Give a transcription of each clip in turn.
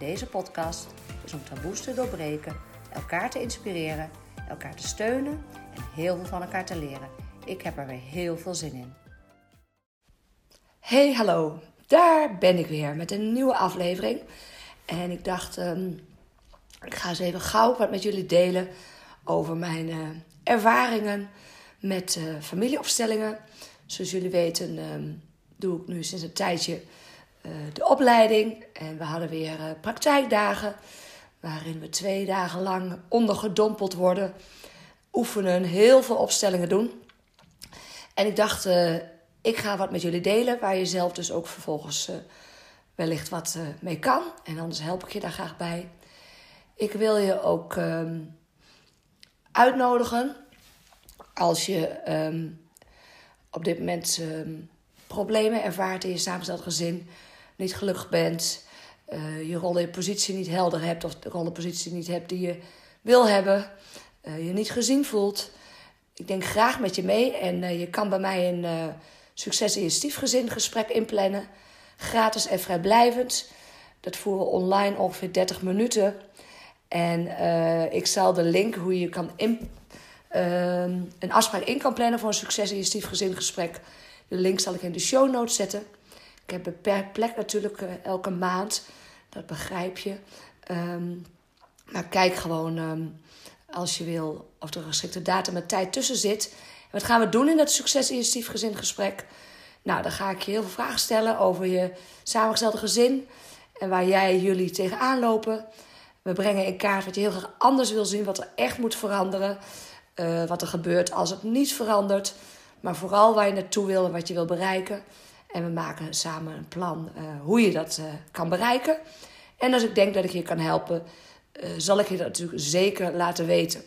deze podcast is om taboes te doorbreken, elkaar te inspireren, elkaar te steunen en heel veel van elkaar te leren. Ik heb er weer heel veel zin in. Hey, hallo. Daar ben ik weer met een nieuwe aflevering. En ik dacht, ehm, ik ga eens even gauw wat met jullie delen over mijn uh, ervaringen met uh, familieopstellingen. Zoals jullie weten ehm, doe ik nu sinds een tijdje de opleiding. En we hadden weer praktijkdagen waarin we twee dagen lang ondergedompeld worden. Oefenen, heel veel opstellingen doen. En ik dacht, ik ga wat met jullie delen waar je zelf dus ook vervolgens wellicht wat mee kan. En anders help ik je daar graag bij. Ik wil je ook um, uitnodigen als je um, op dit moment um, problemen ervaart in je samengesteld gezin, niet gelukkig bent, uh, je rol en positie niet helder hebt of de rol en positie niet hebt die je wil hebben, uh, je niet gezien voelt. Ik denk graag met je mee en uh, je kan bij mij een succes in je stiefgezin gesprek inplannen. Gratis en vrijblijvend. Dat voeren we online ongeveer 30 minuten. En ik zal de link hoe je kan in, uh, een afspraak in kan plannen voor een succes in je stiefgezin gesprek. De link zal ik in de show notes zetten. Ik heb beperkt plek natuurlijk uh, elke maand. Dat begrijp je. Um, maar kijk gewoon um, als je wil of er een geschikte datum en tijd tussen zit. Wat gaan we doen in dat succes in je stiefgezin gesprek? Nou, dan ga ik je heel veel vragen stellen over je samengestelde gezin. En waar jij jullie tegenaan lopen. We brengen in kaart wat je heel graag anders wil zien, wat er echt moet veranderen. Uh, wat er gebeurt als het niet verandert. Maar vooral waar je naartoe wil en wat je wil bereiken. En we maken samen een plan uh, hoe je dat uh, kan bereiken. En als ik denk dat ik je kan helpen, zal ik je dat natuurlijk zeker laten weten.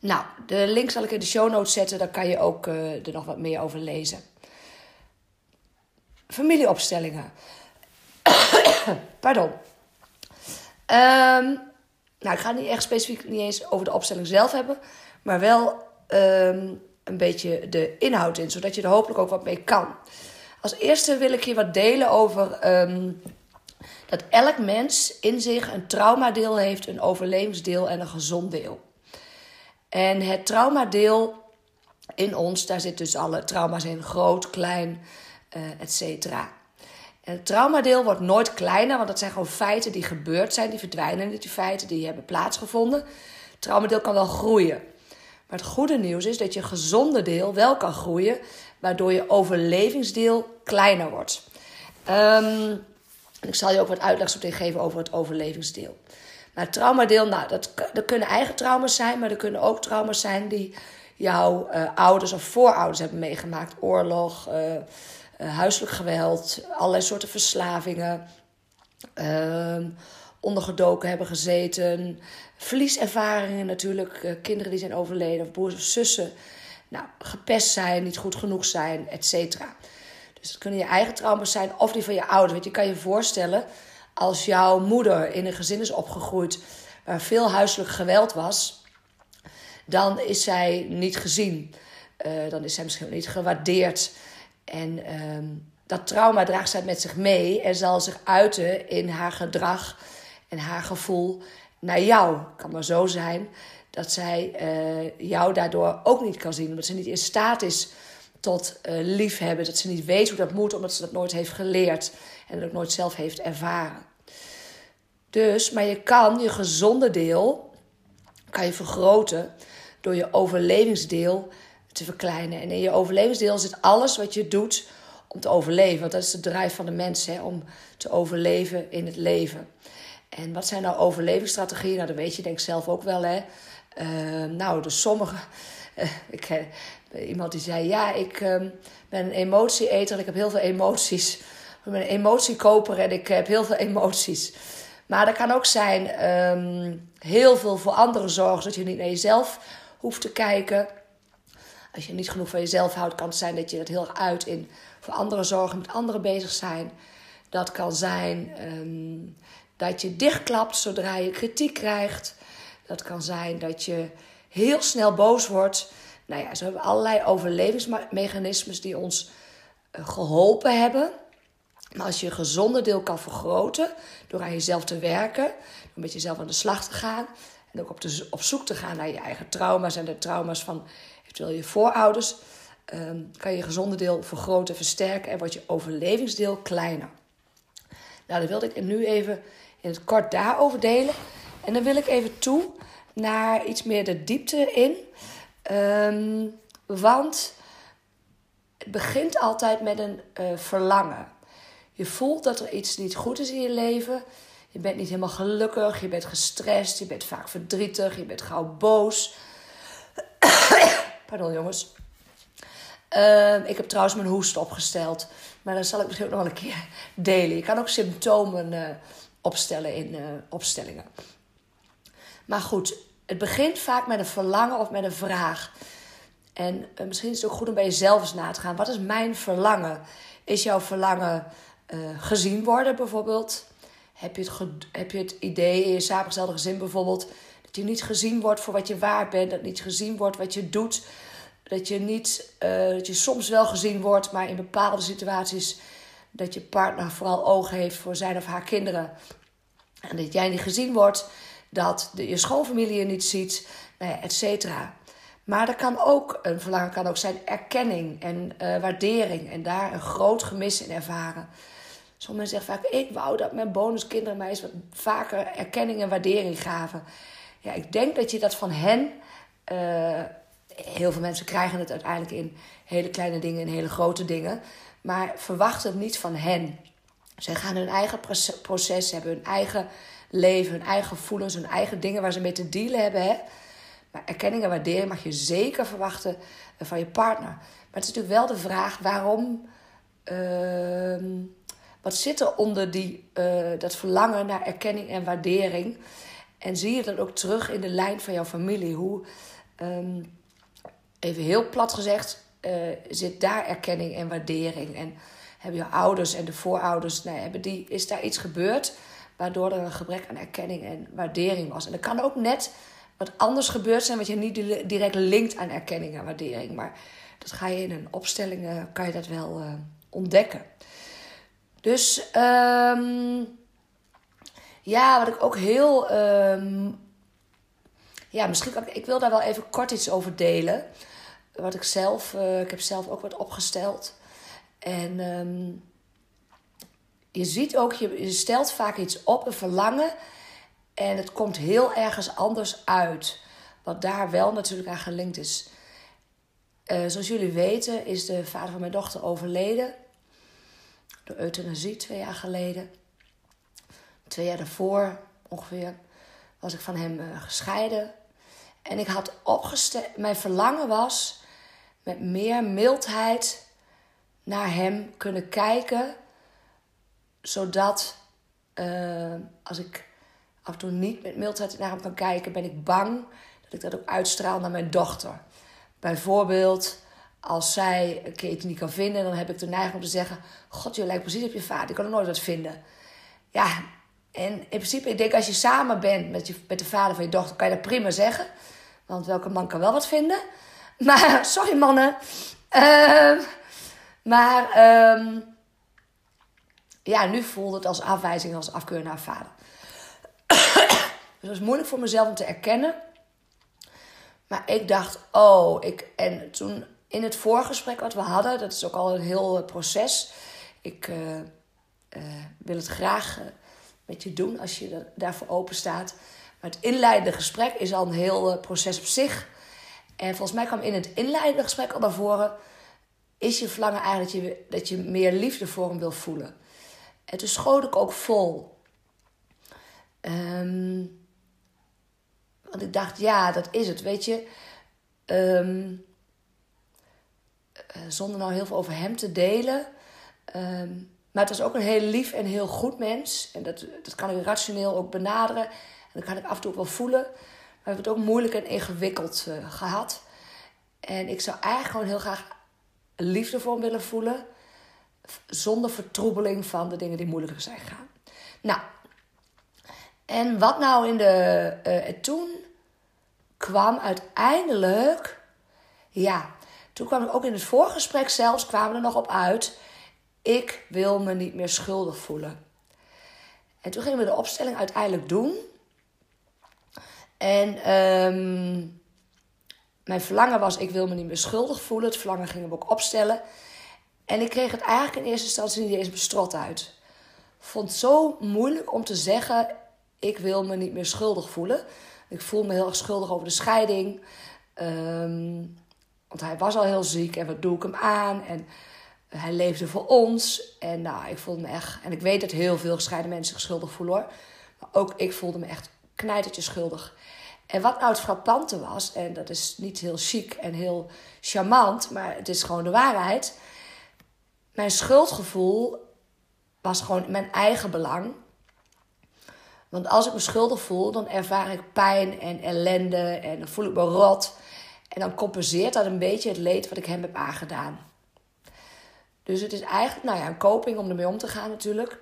Nou, de link zal ik in de show notes zetten. Daar kan je ook er nog wat meer over lezen. Familieopstellingen. Pardon. Um, nou, ik ga het niet echt specifiek niet eens over de opstelling zelf hebben, maar wel um, een beetje de inhoud in, zodat je er hopelijk ook wat mee kan. Als eerste wil ik je wat delen over um, dat elk mens in zich een traumadeel heeft, een overlevingsdeel en een gezond deel. En het traumadeel in ons, daar zit dus alle trauma's in, groot, klein, uh, et cetera. Het traumadeel wordt nooit kleiner, want dat zijn gewoon feiten die gebeurd zijn, die verdwijnen niet, die feiten die hebben plaatsgevonden. Het traumadeel kan wel groeien. Maar het goede nieuws is dat je gezonde deel wel kan groeien, waardoor je overlevingsdeel kleiner wordt. Um, ik zal je ook wat uitleg zo geven over het overlevingsdeel. Maar het traumadeel, nou, dat, dat kunnen eigen trauma's zijn, maar er kunnen ook trauma's zijn die jouw uh, ouders of voorouders hebben meegemaakt. Oorlog, uh, huiselijk geweld, allerlei soorten verslavingen, uh, ondergedoken hebben gezeten, verlieservaringen natuurlijk, kinderen die zijn overleden of broers of zussen, nou, gepest zijn, niet goed genoeg zijn, et cetera. Dus dat kunnen je eigen trauma's zijn of die van je ouders. Want je kan je voorstellen, als jouw moeder in een gezin is opgegroeid waar veel huiselijk geweld was, dan is zij niet gezien. Uh, dan is zij misschien niet gewaardeerd. En um, dat trauma draagt zij met zich mee en zal zich uiten in haar gedrag en haar gevoel naar jou. Kan maar zo zijn dat zij uh, jou daardoor ook niet kan zien, omdat ze niet in staat is tot uh, liefhebben, dat ze niet weet hoe dat moet, omdat ze dat nooit heeft geleerd en dat ook nooit zelf heeft ervaren. Dus, maar je kan je gezonde deel kan je vergroten door je overlevingsdeel te verkleinen. En in je overlevingsdeel zit alles wat je doet om te overleven. Want dat is de drijf van de mens, hè, om te overleven in het leven. En wat zijn nou overlevingsstrategieën? Nou, dat weet je denk ik zelf ook wel, hè. Uh, nou, dus sommige... Uh, ik, uh, iemand die zei, ja, ik ehm, ben een emotieeter. Ik heb heel veel emoties. Ik ben een emotiekoper en ik heb heel veel emoties. Maar dat kan ook zijn ehm, heel veel voor anderen zorgen, zodat je niet naar jezelf hoeft te kijken. Als je niet genoeg van jezelf houdt, kan het zijn dat je het heel erg uit in voor anderen zorgen, met anderen bezig zijn. Dat kan zijn dat je dichtklapt zodra je kritiek krijgt. Dat kan zijn dat je heel snel boos wordt. Nou ja, zo hebben allerlei overlevingsmechanismes die ons eh, geholpen hebben. Maar als je een gezonde deel kan vergroten door aan jezelf te werken, door met jezelf aan de slag te gaan en ook op, op zoek te gaan naar je eigen trauma's en de trauma's van eventueel je voorouders, ehm, kan je je gezonde deel vergroten, versterken en wordt je overlevingsdeel kleiner. Nou, dan wilde ik nu even in het kort daarover delen. En dan wil ik even toe naar iets meer de diepte in. Ehm, want het begint altijd met een uh, verlangen. Je voelt dat er iets niet goed is in je leven. Je bent niet helemaal gelukkig, je bent gestrest, je bent vaak verdrietig, je bent gauw boos. Pardon jongens. Ehm, ik heb trouwens mijn hoest opgesteld. Maar dat zal ik misschien ook nog een keer delen. Je kan ook symptomen uh, opstellen in uh, opstellingen. Maar goed, het begint vaak met een verlangen of met een vraag. En uh, misschien is het ook goed om bij jezelf eens na te gaan. Wat is mijn verlangen? Is jouw verlangen gezien worden bijvoorbeeld? Heb je, het heb je het idee in je samengestelde gezin bijvoorbeeld... dat je niet gezien wordt voor wat je waard bent... dat niet gezien wordt wat je doet... Dat je, niet, uh, dat je soms wel gezien wordt, maar in bepaalde situaties dat je partner vooral oog heeft voor zijn of haar kinderen. En dat jij niet gezien wordt, dat je schoonfamilie je niet ziet, nou et cetera. Maar er kan ook, een verlangen kan ook zijn erkenning en uh, waardering. En daar een groot gemis in ervaren. Sommige mensen zeggen vaak, ik wou dat mijn bonuskinderen mij eens vaker erkenning en waardering gaven. Ja, ik denk dat je dat van hen... Uh, heel veel mensen krijgen het uiteindelijk in hele kleine dingen en hele grote dingen. Maar verwacht het niet van hen. Zij gaan hun eigen proces hebben, hun eigen leven, hun eigen gevoelens, hun eigen dingen waar ze mee te dealen hebben. Hè? Maar erkenning en waardering mag je zeker verwachten eh, van je partner. Maar het is natuurlijk wel de vraag waarom. Uh, wat zit er onder die, uh, dat verlangen naar erkenning en waardering? En zie je dat ook terug in de lijn van jouw familie? Hoe. Um, even heel plat gezegd, uh, zit daar erkenning en waardering. En hebben je ouders en de voorouders, hebben die, is daar iets gebeurd waardoor er een gebrek aan erkenning en waardering was. En er kan ook net wat anders gebeurd zijn, wat je niet direct linkt aan erkenning en waardering. Maar dat ga je in een opstelling, uh, kan je dat wel uh, ontdekken. Dus um, ja, wat ik ook heel. Um, ja, misschien kan ik. Ik wil daar wel even kort iets over delen wat ik zelf, uh, ik heb zelf ook wat opgesteld. En um, je ziet ook, je, stelt vaak iets op, een verlangen. En het komt heel ergens anders uit. Wat daar wel natuurlijk aan gelinkt is. Uh, zoals jullie weten is de vader van mijn dochter overleden. Door euthanasie twee jaar geleden. Twee jaar daarvoor ongeveer was ik van hem uh, gescheiden. En ik had opgesteld, mijn verlangen was met meer mildheid naar Hem kunnen kijken, zodat uh, als ik af en toe niet met mildheid naar Hem kan kijken, ben ik bang dat ik dat ook uitstraal naar mijn dochter. Bijvoorbeeld, als zij een iets niet kan vinden, dan heb ik de neiging om te zeggen: God, je lijkt precies op je vader, ik kan er nooit wat vinden. Ja, en in principe, ik denk als je samen bent met, je, met de vader van je dochter, kan je dat prima zeggen. Want welke man kan wel wat vinden? Maar, sorry mannen. Uh, maar, um, ja, nu voelde het als afwijzing, als afkeur naar vader. dus het was moeilijk voor mezelf om te erkennen. Maar ik dacht, oh, ik. En toen in het voorgesprek wat we hadden, dat is ook al een heel proces. Ik uh, uh, wil het graag met je doen als je daarvoor open staat. Maar het inleidende gesprek is al een heel proces op zich. En volgens mij kwam in het inleidende gesprek al naar voren... is je verlangen eigenlijk dat je, dat je meer liefde voor hem wil voelen. En toen schoot ik ook vol. Um, want ik dacht, ja, dat is het. Weet je, um, zonder nou heel veel over hem te delen... Um, Maar het was ook een heel lief en heel goed mens. En dat, dat kan ik rationeel ook benaderen. En dat kan ik af en toe ook wel voelen. Maar we hebben het ook moeilijk en ingewikkeld uh, gehad. En ik zou eigenlijk gewoon heel graag liefde voor willen voelen. Zonder vertroebeling van de dingen die moeilijker zijn gegaan. Nou, en wat nou in de. Uh, toen kwam uiteindelijk. Ja, toen kwam ik ook in het voorgesprek zelfs. kwamen er nog op uit. Ik wil me niet meer schuldig voelen. En toen gingen we de opstelling uiteindelijk doen. En um, mijn verlangen was: ik wil me niet meer schuldig voelen. Het verlangen gingen we ook opstellen. En ik kreeg het eigenlijk in eerste instantie niet eens bestrot uit. Vond het zo moeilijk om te zeggen: ik wil me niet meer schuldig voelen. Ik voel me heel erg schuldig over de scheiding. Um, want hij was al heel ziek en wat doe ik hem aan? En hij leefde voor ons. En nou, ik voelde me echt. En ik weet dat heel veel gescheiden mensen zich schuldig voelen hoor. Maar ook ik voelde me echt knijtertje schuldig. En wat nou het frappante was, en dat is niet heel chic en heel charmant, maar het is gewoon de waarheid. Mijn schuldgevoel was gewoon mijn eigen belang. Want als ik me schuldig voel, dan ervaar ik pijn en ellende en dan voel ik me rot. En dan compenseert dat een beetje het leed wat ik hem heb aangedaan. Dus het is eigenlijk nou ja, een coping om ermee om te gaan natuurlijk.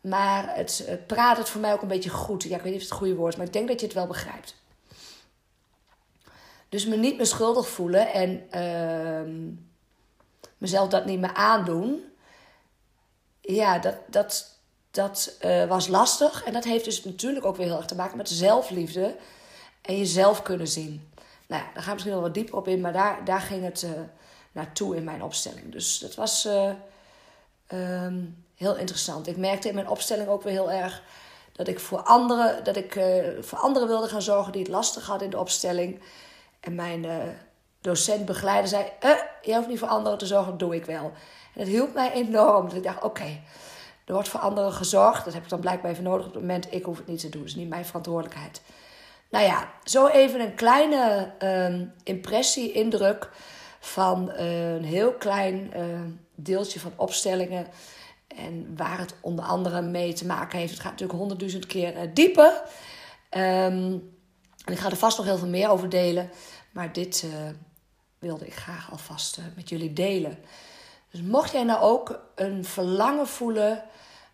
Maar het, praat het voor mij ook een beetje goed. Ja, ik weet niet of het het goede woord is, maar ik denk dat je het wel begrijpt. Dus me niet meer schuldig voelen en uh, mezelf dat niet meer aandoen. Ja, dat, dat, dat uh, was lastig. En dat heeft dus natuurlijk ook weer heel erg te maken met zelfliefde en jezelf kunnen zien. Nou ja, daar gaan we misschien wel wat dieper op in, maar daar, daar ging het uh, naartoe in mijn opstelling. Dus dat was uh, um, heel interessant. Ik merkte in mijn opstelling ook weer heel erg dat ik voor anderen, dat ik, voor anderen wilde gaan zorgen die het lastig hadden in de opstelling. En mijn docent begeleider zei: eh, Je hoeft niet voor anderen te zorgen, dat doe ik wel. En dat hielp mij enorm. Dat ik dacht: Oké, er wordt voor anderen gezorgd. Dat heb ik dan blijkbaar even nodig op het moment. Ik hoef het niet te doen. Het is niet mijn verantwoordelijkheid. Nou ja, zo even een kleine uh, impressie, indruk van uh, een heel klein deeltje van opstellingen. En waar het onder andere mee te maken heeft. Het gaat natuurlijk honderdduizend keer dieper. Um, en ik ga er vast nog heel veel meer over delen. Maar dit wilde ik graag alvast met jullie delen. Dus mocht jij nou ook een verlangen voelen,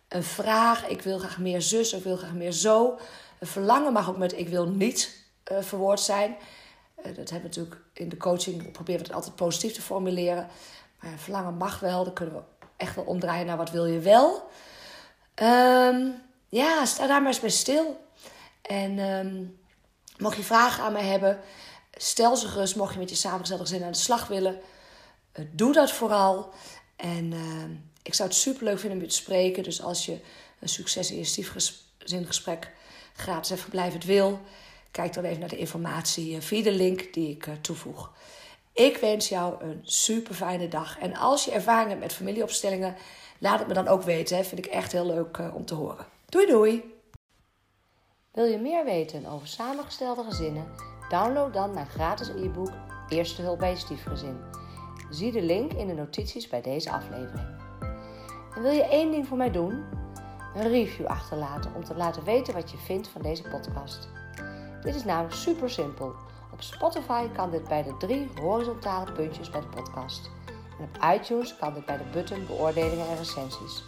een vraag, ik wil graag meer zus ik wil graag meer zo een verlangen mag ook met ik wil niet uh, verwoord zijn. Dat hebben we natuurlijk in de coaching, proberen we het altijd positief te formuleren. Maar een verlangen mag wel, dan kunnen we echt wel omdraaien naar wat wil je wel. Um, ja, sta daar maar eens bij stil. En um, mocht je vragen aan mij hebben, stel ze gerust. Mocht je met je samengestelde gezin aan de slag willen, uh, doe dat vooral. En ik zou het super leuk vinden om je te spreken. Dus als je een je stiefgezingesprek gratis en verblijvend wil, kijk dan even naar de informatie eh, via de link die ik eh, toevoeg. Ik wens jou een super fijne dag. En als je ervaring hebt met familieopstellingen, laat het me dan ook weten. Vind ik echt heel leuk om te horen. Doei doei! Wil je meer weten over samengestelde gezinnen? Download dan mijn gratis e-book Eerste hulp bij je stiefgezin. Zie de link in de notities bij deze aflevering. En wil je één ding voor mij doen? een review achterlaten om te laten weten wat je vindt van deze podcast. Dit is namelijk super simpel. Op Spotify kan dit bij de drie horizontale puntjes bij de podcast. En op iTunes kan dit bij de button beoordelingen en recensies.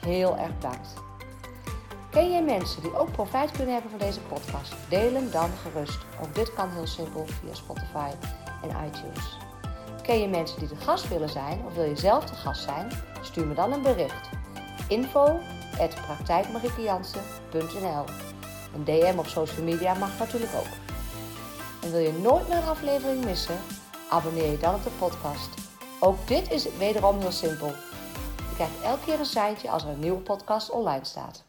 Heel erg bedankt. Ken jij mensen die ook profijt kunnen hebben van deze podcast? Deel hem dan gerust. Ook dit kan heel simpel via Spotify en iTunes. Ken je mensen die de gast willen zijn of wil je zelf de gast zijn? Stuur me dan een bericht. Info Een DM op social media mag natuurlijk ook. En wil je nooit meer een aflevering missen? Abonneer je dan op de podcast. Ook dit is wederom heel simpel. Je krijgt elke keer een seintje als er een nieuwe podcast online staat.